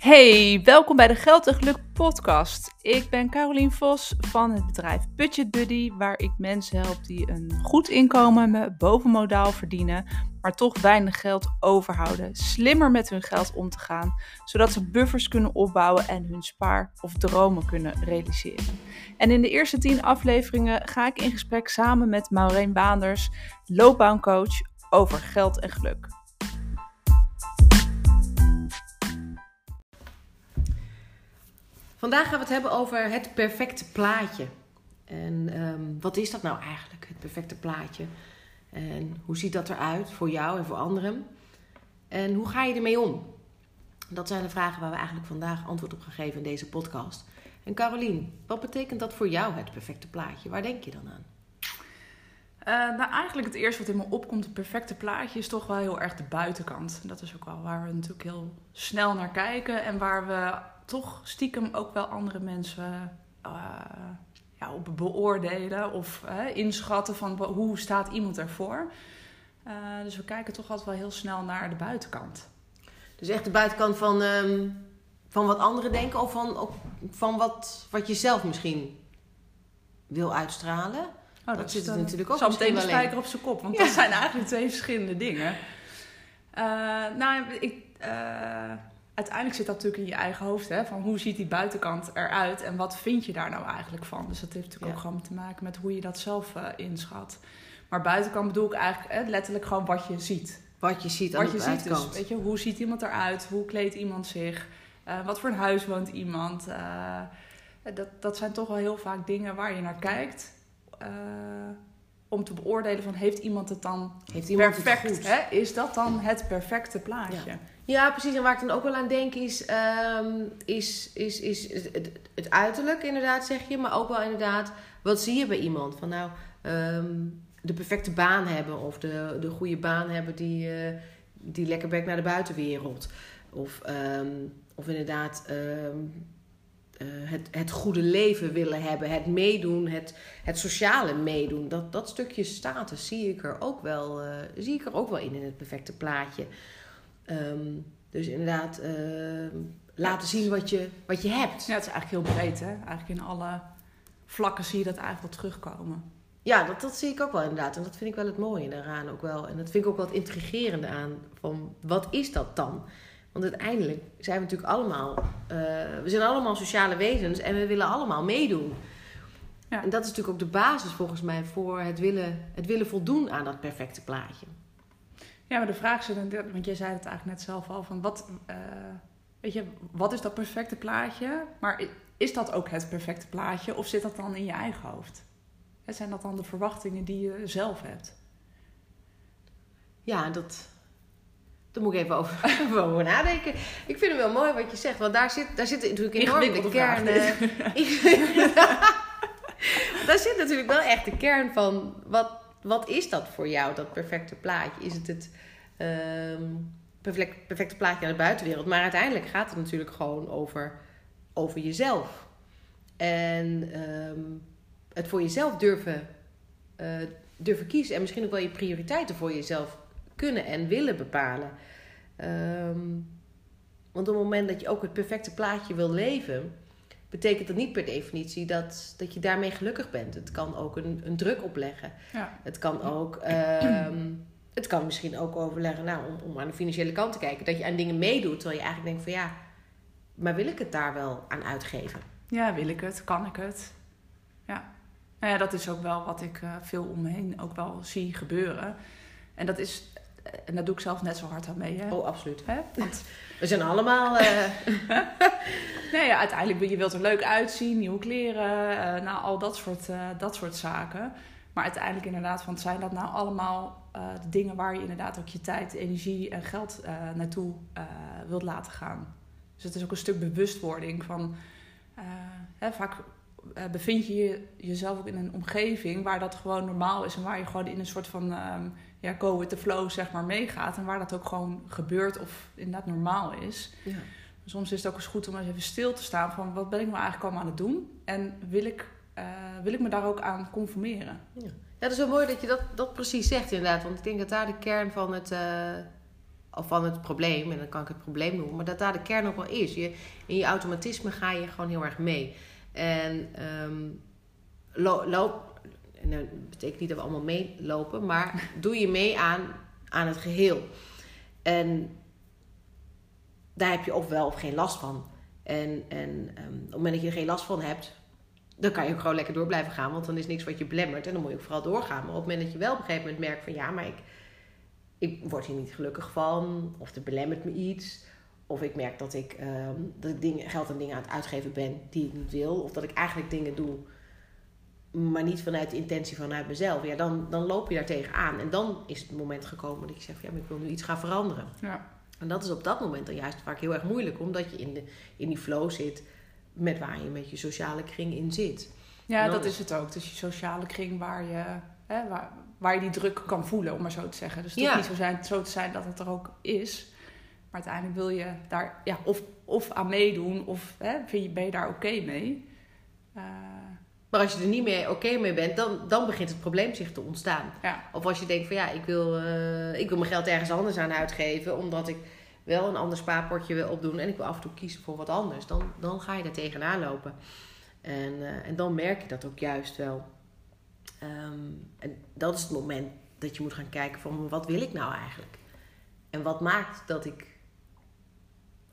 Hey, welkom bij de Geld en Geluk podcast. Ik ben Carolien Vos van het bedrijf Budget Buddy, waar ik mensen help die een goed inkomen bovenmodaal verdienen, maar toch weinig geld overhouden, slimmer met hun geld om te gaan, zodat ze buffers kunnen opbouwen en hun spaar- of dromen kunnen realiseren. En in de eerste tien afleveringen ga ik in gesprek samen met Maureen Baanders, loopbaancoach, over geld en geluk. Vandaag gaan we het hebben over het perfecte plaatje. En ehm, wat is dat nou eigenlijk, het perfecte plaatje? En hoe ziet dat eruit voor jou en voor anderen? En hoe ga je ermee om? Dat zijn de vragen waar we eigenlijk vandaag antwoord op gaan geven in deze podcast. En Carolien, wat betekent dat voor jou, het perfecte plaatje? Waar denk je dan aan? Uh, nou, eigenlijk het eerste wat in me opkomt, het perfecte plaatje, is toch wel heel erg de buitenkant. Dat is ook wel waar we natuurlijk heel snel naar kijken en waar we toch stiekem ook wel andere mensen uh, ja, op beoordelen of uh, inschatten van hoe staat iemand ervoor. Uh, dus we kijken toch altijd wel heel snel naar de buitenkant. Dus echt de buitenkant van, um, van wat anderen denken of van, van wat, wat je zelf misschien wil uitstralen? Oh, dat, dat zit er natuurlijk ook Zal meteen de spijker op zijn kop, want ja. dat zijn eigenlijk twee verschillende dingen. nou, ik uiteindelijk zit dat natuurlijk in je eigen hoofd. Hè? Van hoe ziet die buitenkant eruit en wat vind je daar nou eigenlijk van? Dus dat heeft natuurlijk ook gewoon te maken met hoe je dat zelf uh, inschat. Maar buitenkant bedoel ik eigenlijk hè, letterlijk gewoon wat je ziet. Wat je ziet aan wat de je. Ziet, dus, weet je, hoe ziet iemand eruit? Hoe kleedt iemand zich? Uh, wat voor een huis woont iemand? Uh, dat, dat zijn toch wel heel vaak dingen waar je naar kijkt om te beoordelen van heeft iemand het dan heeft iemand perfect? Het goed? Hè? Is dat dan het perfecte plaatje? Ja. Ja. precies. En waar ik dan ook wel aan denk is, um, is, is, is het, het, uiterlijk inderdaad, zeg je. Maar ook wel inderdaad, wat zie je bij iemand? Van nou, um, de perfecte baan hebben of de, de goede baan hebben die, uh, die lekker werkt naar de buitenwereld. Of, um, of inderdaad uh, het, het goede leven willen hebben, het meedoen, het, het sociale meedoen. Dat, dat stukje status zie ik er ook wel, uh, zie ik er ook wel in in het perfecte plaatje. Um, dus inderdaad, uh, laten zien wat je, wat je hebt. Ja, het is eigenlijk heel breed, hè? Eigenlijk in alle vlakken zie je dat eigenlijk wel terugkomen. Ja, dat, dat zie ik ook wel inderdaad. En dat vind ik wel het mooie daaraan ook wel. En dat vind ik ook wel het intrigerende aan. Van, wat is dat dan? Want uiteindelijk zijn we natuurlijk allemaal, uh, we zijn allemaal sociale wezens en we willen allemaal meedoen. Ja. En dat is natuurlijk ook de basis volgens mij voor het willen, het willen voldoen aan dat perfecte plaatje. Ja, maar de vraag is, want jij zei het eigenlijk net zelf al, van wat, uh, weet je, wat is dat perfecte plaatje? Maar is dat ook het perfecte plaatje of zit dat dan in je eigen hoofd? Zijn dat dan de verwachtingen die je zelf hebt? Ja, dat, daar moet ik even over, over nadenken. Ik vind het wel mooi wat je zegt. Want daar zit, daar zit natuurlijk enorm de kern... daar zit natuurlijk wel echt de kern van... Wat, wat is dat voor jou, dat perfecte plaatje? Is het het perfect, perfecte plaatje aan de buitenwereld? Maar uiteindelijk gaat het natuurlijk gewoon over, over jezelf. En um, het voor jezelf durven, uh, durven kiezen. En misschien ook wel je prioriteiten voor jezelf kunnen en willen bepalen. Um, want op het moment dat je ook het perfecte plaatje wil leven, betekent dat niet per definitie dat, dat je daarmee gelukkig bent. Het kan ook een, een druk opleggen. Ja. Het kan ook. Um, het kan misschien ook overleggen, nou, om, om aan de financiële kant te kijken, dat je aan dingen meedoet, terwijl je eigenlijk denkt van ja, maar wil ik het daar wel aan uitgeven? Ja, wil ik het? Kan ik het? Ja. Nou ja, dat is ook wel wat ik uh, veel om me heen ook wel zie gebeuren. En dat is en daar doe ik zelf net zo hard aan mee. Hè? Oh, absoluut. Hè? Want... We zijn allemaal. Uh... nee, ja, uiteindelijk je wilt er leuk uitzien, nieuwe kleren, uh, nou, al dat soort, uh, dat soort zaken. Maar uiteindelijk inderdaad, van zijn dat nou allemaal de dingen waar je inderdaad ook je tijd, energie en geld naartoe wilt laten gaan. Dus het is ook een stuk bewustwording van. Hè, vaak bevind je jezelf ook in een omgeving waar dat gewoon normaal is en waar je gewoon in een soort van um, ja, go with the flow zeg maar meegaat en waar dat ook gewoon gebeurt of inderdaad normaal is. Ja. Soms is het ook eens goed om eens even stil te staan van wat ben ik nou eigenlijk allemaal aan het doen en wil ik, uh, wil ik me daar ook aan conformeren. Ja. ja, dat is wel mooi dat je dat, dat precies zegt inderdaad, want ik denk dat daar de kern van het, uh, of van het probleem, en dan kan ik het probleem noemen, maar dat daar de kern nog wel is. Je, in je automatisme ga je gewoon heel erg mee. En um, lo, loop, en dat betekent niet dat we allemaal meelopen, maar doe je mee aan, aan het geheel. En daar heb je of wel of geen last van. En, en um, op het moment dat je er geen last van hebt, dan kan je ook gewoon lekker door blijven gaan, want dan is niks wat je belemmert en dan moet je ook vooral doorgaan. Maar op het moment dat je wel op een gegeven moment merkt van ja, maar ik, ik word hier niet gelukkig van, of er belemmert me iets, of ik merk dat ik, um, dat ik dingen, geld aan dingen aan het uitgeven ben die ik niet wil, of dat ik eigenlijk dingen doe, maar niet vanuit de intentie vanuit mezelf, ja, dan, dan loop je daar tegenaan. En dan is het moment gekomen dat je zegt, ja, maar ik wil nu iets gaan veranderen. Ja. En dat is op dat moment dan juist vaak heel erg moeilijk, omdat je in, de, in die flow zit met waar je met je sociale kring in zit. Ja, dat is het ook. Dus je sociale kring waar je, hè, waar, waar je die druk kan voelen, om maar zo te zeggen. Dus het ja. niet zo, zijn, zo te zijn dat het er ook is. Maar uiteindelijk wil je daar ja, of, of aan meedoen, of hè, vind je, ben je daar oké mee. Uh, maar als je er niet meer oké mee bent, dan, dan begint het probleem zich te ontstaan. Ja. Of als je denkt van ja, ik wil, uh, ik wil mijn geld ergens anders aan uitgeven, omdat ik wel een ander spaarpotje wil opdoen en ik wil af en toe kiezen voor wat anders, dan, dan ga je er tegenaan lopen. En, uh, en dan merk je dat ook juist wel. Um, en dat is het moment dat je moet gaan kijken van wat wil ik nou eigenlijk? En wat maakt dat ik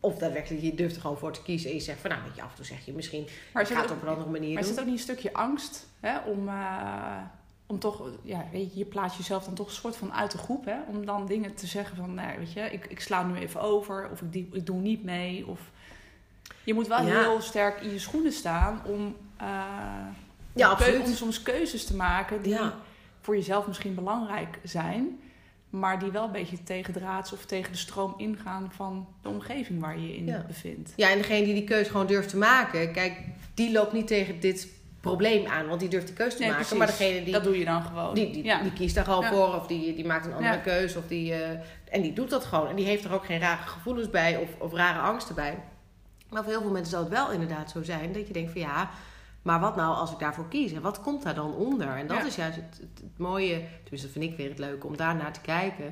of daadwerkelijk, je durft er gewoon voor te kiezen. En je zegt van nou, weet je, af en toe zeg je misschien, maar ik ga het op een andere manier maar doen. Maar is het ook niet een stukje angst hè, om, uh, om toch, ja, weet je, je plaatst jezelf dan toch een soort van uit de groep. Hè, om dan dingen te zeggen van, nou, weet je, ik, ik sla nu even over. Of ik, die, ik doe niet mee. Of je moet wel ja. heel sterk in je schoenen staan om, uh, ja, om, om soms keuzes te maken die ja. voor jezelf misschien belangrijk zijn maar die wel een beetje tegendraads of tegen de stroom ingaan van de omgeving waar je je in ja. bevindt. Ja, en degene die die keuze gewoon durft te maken, kijk, die loopt niet tegen dit probleem aan, want die durft die keuze te nee, maken. Precies. Maar degene die. Dat doe je dan gewoon. Die, die, ja. die kiest daar gewoon Ja. voor, of die, die maakt een andere keuze, of die. eh, en die doet dat gewoon. En die heeft er ook geen rare gevoelens bij of, of rare angsten bij. Maar voor heel veel mensen zal het wel inderdaad zo zijn dat je denkt van ja. Maar wat nou als ik daarvoor kies? En wat komt daar dan onder? En dat Ja. is juist het, het, het mooie, tenminste dat vind ik weer het leuke, om daar naar te kijken.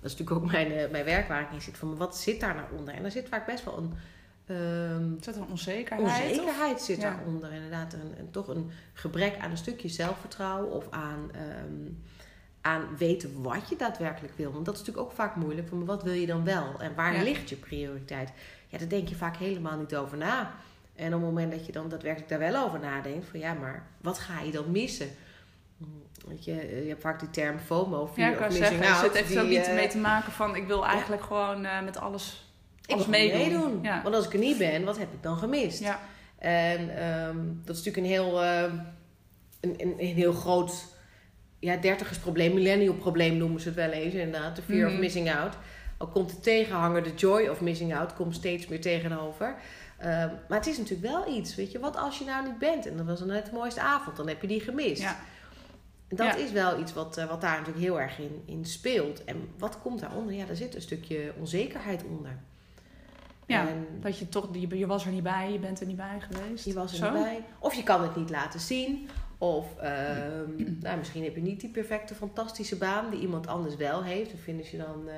Dat is natuurlijk ook mijn, eh, mijn werk waar ik in zit. Van wat zit daar nou onder? En daar zit vaak best wel een ehm, Is dat een onzekerheid? onzekerheid zit Ja. daaronder. Inderdaad, een, een, toch een gebrek aan een stukje zelfvertrouwen of aan, ehm, aan weten wat je daadwerkelijk wil. Want dat is natuurlijk ook vaak moeilijk. Van, wat wil je dan wel? En waar Ja. ligt je prioriteit? Ja, daar denk je vaak helemaal niet over na. En op het moment dat je dan daadwerkelijk daar wel over nadenkt, van ja, maar wat ga je dan missen? Weet je, je hebt vaak die term FOMO, Ja, fear ik of zeggen, er out. echt die, ook niet eh, mee te maken van ik wil eigenlijk gewoon eh, met alles, alles meedoen. meedoen. Ja. Want als ik er niet ben, wat heb ik dan gemist? Ja. En ehm, dat is natuurlijk een heel, ehm, een, een, een heel groot ja, dertigersprobleem, millennial probleem noemen ze het wel eens inderdaad. De fear of missing out. Al komt de tegenhanger, de joy of missing out, komt steeds meer tegenover. Ehm, maar het is natuurlijk wel iets, weet je. Wat als je nou niet bent en dat was dan net de mooiste avond, dan heb je die gemist. Ja. Dat Ja. is wel iets wat, eh, wat daar natuurlijk heel erg in, in speelt. En wat komt daaronder? Ja, daar zit een stukje onzekerheid onder. Ja, En dat je toch, je, je was er niet bij, je bent er niet bij geweest. Je was er Zo? niet bij. Of je kan het niet laten zien. Of ehm, nou, misschien heb je niet die perfecte, fantastische baan die iemand anders wel heeft. Of vinden ze dan, eh,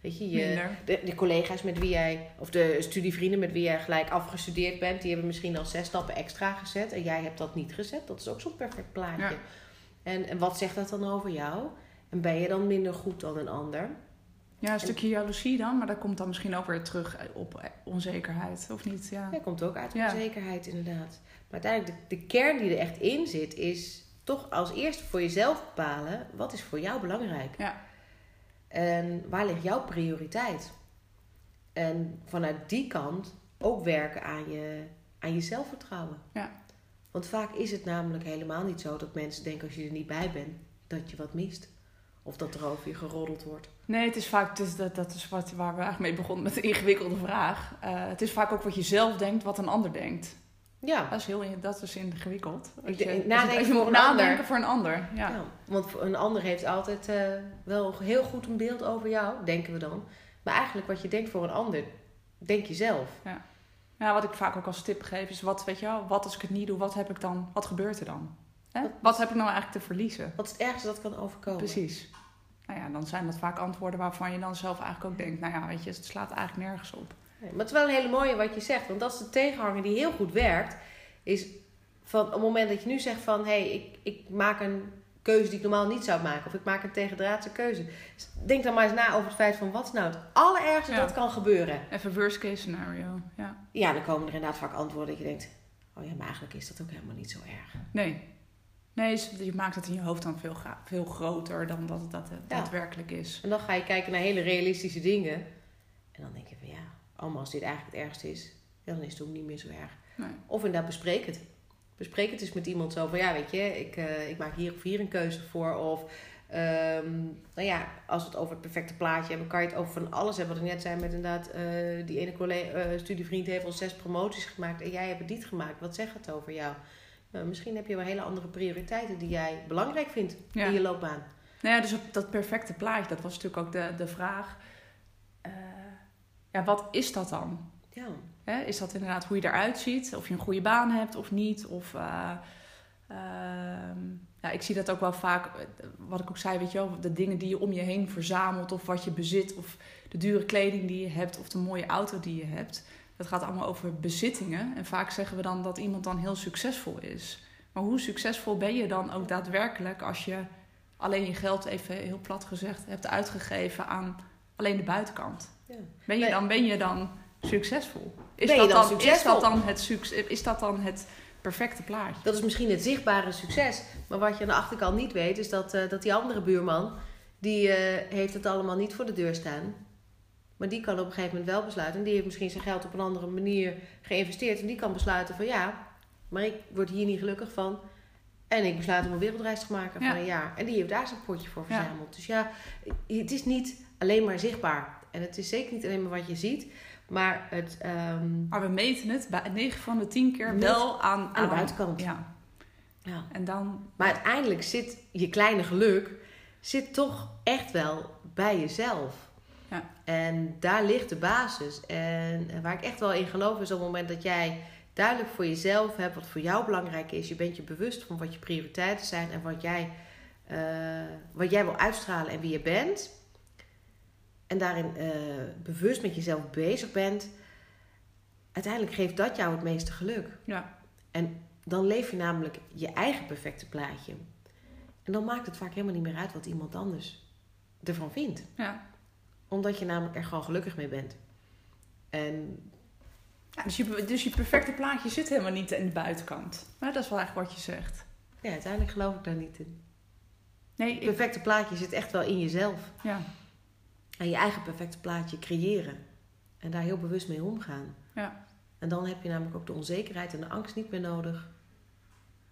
weet je, de, de collega's met wie jij, of de studievrienden met wie jij gelijk afgestudeerd bent, die hebben misschien al zes stappen extra gezet en jij hebt dat niet gezet. Dat is ook zo'n perfect plaatje. Ja. En, en wat zegt dat dan over jou? En ben je dan minder goed dan een ander? Ja, een stukje jaloezie dan, maar dat komt dan misschien ook weer terug op onzekerheid, of niet? Ja. Ja, komt ook uit Ja. onzekerheid inderdaad. Maar uiteindelijk, de, de kern die er echt in zit, is toch als eerste voor jezelf bepalen, wat is voor jou belangrijk? Ja. En waar ligt jouw prioriteit? En vanuit die kant ook werken aan je, aan je zelfvertrouwen. Ja. Want vaak is het namelijk helemaal niet zo dat mensen denken als je er niet bij bent, dat je wat mist. Of dat er over je geroddeld wordt. Nee, het is vaak, is, dat, dat is wat, waar we eigenlijk mee begonnen met de ingewikkelde vraag. Eh, het is vaak ook wat je zelf denkt, wat een ander denkt. Ja, Dat is, heel, dat is ingewikkeld. Als Ik je, denk- als je- nadenken als je voor moet een ander. voor een ander. Ja. Ja, want een ander heeft altijd eh, wel heel goed een beeld over jou, denken we dan. Maar eigenlijk wat je denkt voor een ander, denk je zelf. Ja, wat ik vaak ook als tip geef is, wat, weet je wel, wat als ik het niet doe, wat heb ik dan, wat gebeurt er dan? Hè? Wat- Wat heb ik nou eigenlijk te verliezen? Wat is het ergste dat kan overkomen? Precies. Nou ja, dan zijn dat vaak antwoorden waarvan je dan zelf eigenlijk ook denkt, nou ja, weet je, het slaat eigenlijk nergens op. Nee, maar het is wel een hele mooie wat je zegt. Want dat is de tegenhanger die heel goed werkt. Is van op het moment dat je nu zegt van... Hé, hey, ik, ik maak een keuze die ik normaal niet zou maken. Of ik maak een tegendraadse keuze. Dus denk dan maar eens na over het feit van... Wat is nou het allerergste Ja. dat kan gebeuren? Even worst case scenario, ja. Ja, dan komen er inderdaad vaak antwoorden dat je denkt... Oh ja, maar eigenlijk is dat ook helemaal niet zo erg. Nee. Nee, je maakt het in je hoofd dan veel, veel groter dan dat het dat Ja. daadwerkelijk is. En dan ga je kijken naar hele realistische dingen. En dan denk je van ja, allemaal als dit eigenlijk het ergste is... dan is het ook niet meer zo erg. Nee. Of inderdaad, bespreek het. Bespreek het eens met iemand zo van, ja, weet je, ik, eh, ik maak hier of hier een keuze voor. Of, ehm, nou ja, als we het over het perfecte plaatje hebben, kan je het over van alles hebben. Wat ik net zei met inderdaad, eh, die ene collega, eh, studievriend heeft al zes promoties gemaakt en jij hebt het niet gemaakt. Wat zegt het over jou? Nou, misschien heb je wel hele andere prioriteiten die jij belangrijk vindt Ja. in je loopbaan. Nou ja, dus op dat perfecte plaatje, dat was natuurlijk ook de, de vraag. Ja, wat is dat dan? Ja, Hè, is dat inderdaad hoe je eruit ziet? Of je een goede baan hebt of niet? Of, eh, ehm, ja, ik zie dat ook wel vaak, eh, wat ik ook zei, weet je wel, de dingen die je om je heen verzamelt, of wat je bezit, of de dure kleding die je hebt, of de mooie auto die je hebt. Dat gaat allemaal over bezittingen. En vaak zeggen we dan dat iemand dan heel succesvol is. Maar hoe succesvol ben je dan ook daadwerkelijk als je alleen je geld, even heel plat gezegd, hebt uitgegeven aan alleen de buitenkant? Ja. Ben je dan, ben je dan succesvol? Is, Ben dat dan dan, is, dat dan het succes, is dat dan het perfecte plaatje? Dat is misschien het zichtbare succes. Maar wat je aan de achterkant niet weet, is dat, eh, dat die andere buurman, die eh, heeft het allemaal niet voor de deur staan. Maar die kan op een gegeven moment wel besluiten. En die heeft misschien zijn geld op een andere manier geïnvesteerd. En die kan besluiten van ja, maar ik word hier niet gelukkig van. En ik besluit om een wereldreis te maken Ja. van een jaar. En die heeft daar zijn potje voor Ja. verzameld. Dus ja, het is niet alleen maar zichtbaar. En het is zeker niet alleen maar wat je ziet. Maar het, ehm, Maar we meten het bij 9 van de 10 keer Met- wel aan, aan de buitenkant. Ja. ja. En dan, Maar uiteindelijk zit je kleine geluk zit toch echt wel bij jezelf. Ja. En daar ligt de basis. En waar ik echt wel in geloof is op het moment dat jij duidelijk voor jezelf hebt wat voor jou belangrijk is. Je bent je bewust van wat je prioriteiten zijn en wat jij, eh, wat jij wil uitstralen en wie je bent. En daarin eh, bewust met jezelf bezig bent. Uiteindelijk geeft dat jou het meeste geluk. ja, En dan leef je namelijk je eigen perfecte plaatje. En dan maakt het vaak helemaal niet meer uit wat iemand anders ervan vindt. ja. Omdat je namelijk er gewoon gelukkig mee bent. En ja dus, je, dus je perfecte plaatje zit helemaal niet in de buitenkant. Maar dat is wel eigenlijk wat je zegt. ja, uiteindelijk geloof ik daar niet in. Nee, Het ik, perfecte plaatje zit echt wel in jezelf. ja, En je eigen perfecte plaatje creëren. En daar heel bewust mee omgaan. ja, En dan heb je namelijk ook de onzekerheid en de angst niet meer nodig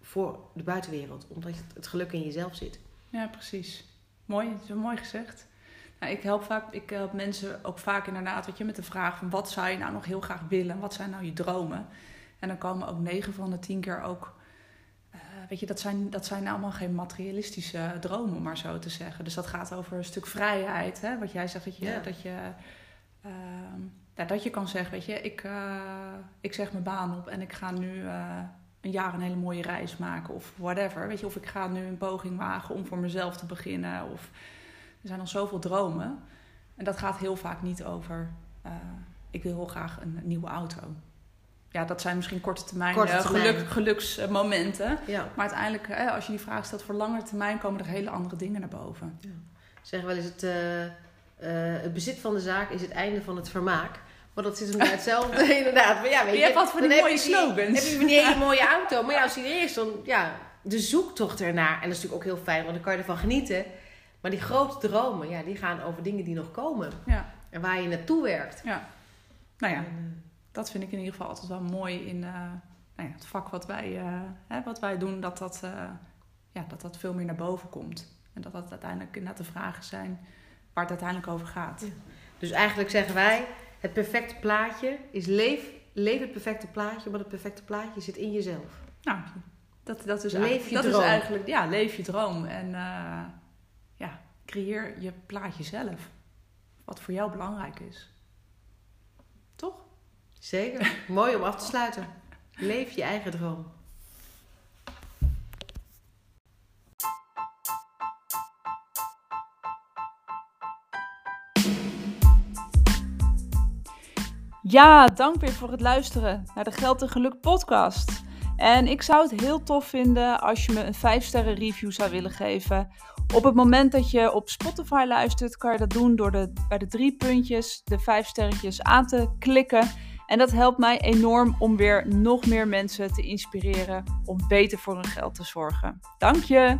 voor de buitenwereld. Omdat het, geluk in jezelf zit. ja, precies. Mooi, wel mooi gezegd. Nou, ik help vaak, ik help mensen ook vaak inderdaad, weet je, met de vraag van wat zou je nou nog heel graag willen? Wat zijn nou je dromen? En dan komen ook 9 van de 10 keer ook, weet je, dat zijn, dat zijn allemaal geen materialistische dromen, om maar zo te zeggen. Dus dat gaat over een stuk vrijheid, hè? wat jij zegt, dat je, Ja. dat je, ehm, ja, dat je kan zeggen, weet je, ik, eh, ik zeg mijn baan op en ik ga nu eh, een jaar een hele mooie reis maken of whatever. Weet je, of ik ga nu een poging wagen om voor mezelf te beginnen. Of er zijn nog zoveel dromen. En dat gaat heel vaak niet over, eh, ik wil heel graag een nieuwe auto. Ja, dat zijn misschien korte termijn, Korte eh, termijn. geluk, geluksmomenten. Ja. Maar uiteindelijk, als je die vraag stelt voor langere termijn, komen er hele andere dingen naar boven. Zeg wel eens het, eh, eh, het bezit van de zaak is het einde van het vermaak. Maar dat zit hem bij hetzelfde, inderdaad. Maar ja, weet Je hebt wat voor die mooie je slogans. heb je die hele mooie auto. Maar ja, als die er is, dan ja, de zoektocht ernaar. En dat is natuurlijk ook heel fijn, want dan kan je ervan genieten. Maar die grote dromen, ja, die gaan over dingen die nog komen. Ja, En waar je naartoe werkt. ja. Nou ja, En, dat vind ik in ieder geval altijd wel mooi in eh, nou ja, het vak wat wij, eh, hè, wat wij doen, dat dat, eh, ja, dat dat veel meer naar boven komt. En dat dat uiteindelijk inderdaad de vragen zijn waar het uiteindelijk over gaat. Ja. Dus eigenlijk zeggen wij, het perfecte plaatje is leef, leef het perfecte plaatje, maar het perfecte plaatje zit in jezelf. Nou, dat, dat, is, Leef eigenlijk, je dat is droom. eigenlijk, ja, leef je droom. En ja, creëer je plaatje zelf. Wat voor jou belangrijk is. Zeker. Mooi om af te sluiten. Leef je eigen droom. Ja, dank weer voor het luisteren naar de Geld en Geluk podcast. En ik zou het heel tof vinden als je me een 5 sterren review zou willen geven. Op het moment dat je op Spotify luistert, kan je dat doen door de, bij de drie puntjes de 5 sterretjes aan te klikken. En dat helpt mij enorm om weer nog meer mensen te inspireren om beter voor hun geld te zorgen. Dank je!